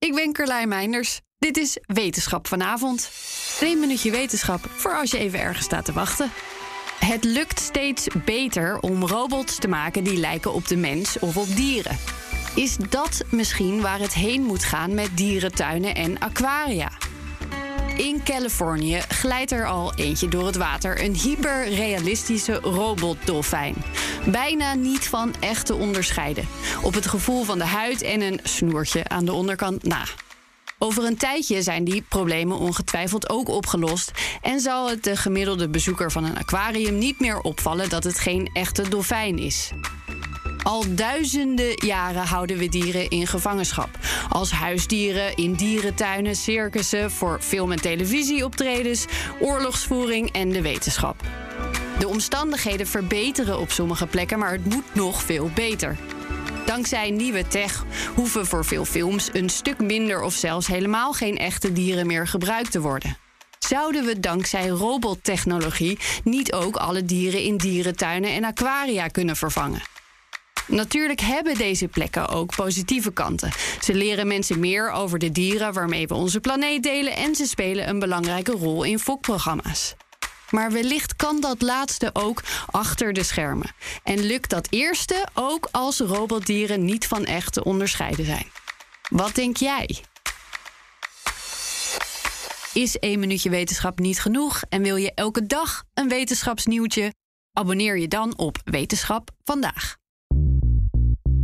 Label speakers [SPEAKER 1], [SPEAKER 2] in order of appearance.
[SPEAKER 1] Ik ben Carlijn Meinders. Dit is Wetenschap vanavond. Een minuutje wetenschap voor als je even ergens staat te wachten. Het lukt steeds beter om robots te maken die lijken op de mens of op dieren. Is dat misschien waar het heen moet gaan met dierentuinen en aquaria? In Californië glijdt er al eentje door het water. Een hyperrealistische robotdolfijn. Bijna niet van echt te onderscheiden. Op het gevoel van de huid en een snoertje aan de onderkant na. Over een tijdje zijn die problemen ongetwijfeld ook opgelost. En zal het de gemiddelde bezoeker van een aquarium niet meer opvallen dat het geen echte dolfijn is. Al duizenden jaren houden we dieren in gevangenschap. Als huisdieren, in dierentuinen, circussen, voor film- en televisieoptredens, oorlogsvoering en de wetenschap. De omstandigheden verbeteren op sommige plekken, maar het moet nog veel beter. Dankzij nieuwe tech hoeven voor veel films een stuk minder of zelfs helemaal geen echte dieren meer gebruikt te worden. Zouden we dankzij robottechnologie niet ook alle dieren in dierentuinen en aquaria kunnen vervangen? Natuurlijk hebben deze plekken ook positieve kanten. Ze leren mensen meer over de dieren waarmee we onze planeet delen en ze spelen een belangrijke rol in fokprogramma's. Maar wellicht kan dat laatste ook achter de schermen. En lukt dat eerste ook als robotdieren niet van echt te onderscheiden zijn. Wat denk jij? Is één minuutje wetenschap niet genoeg en wil je elke dag een wetenschapsnieuwtje? Abonneer je dan op Wetenschap vandaag.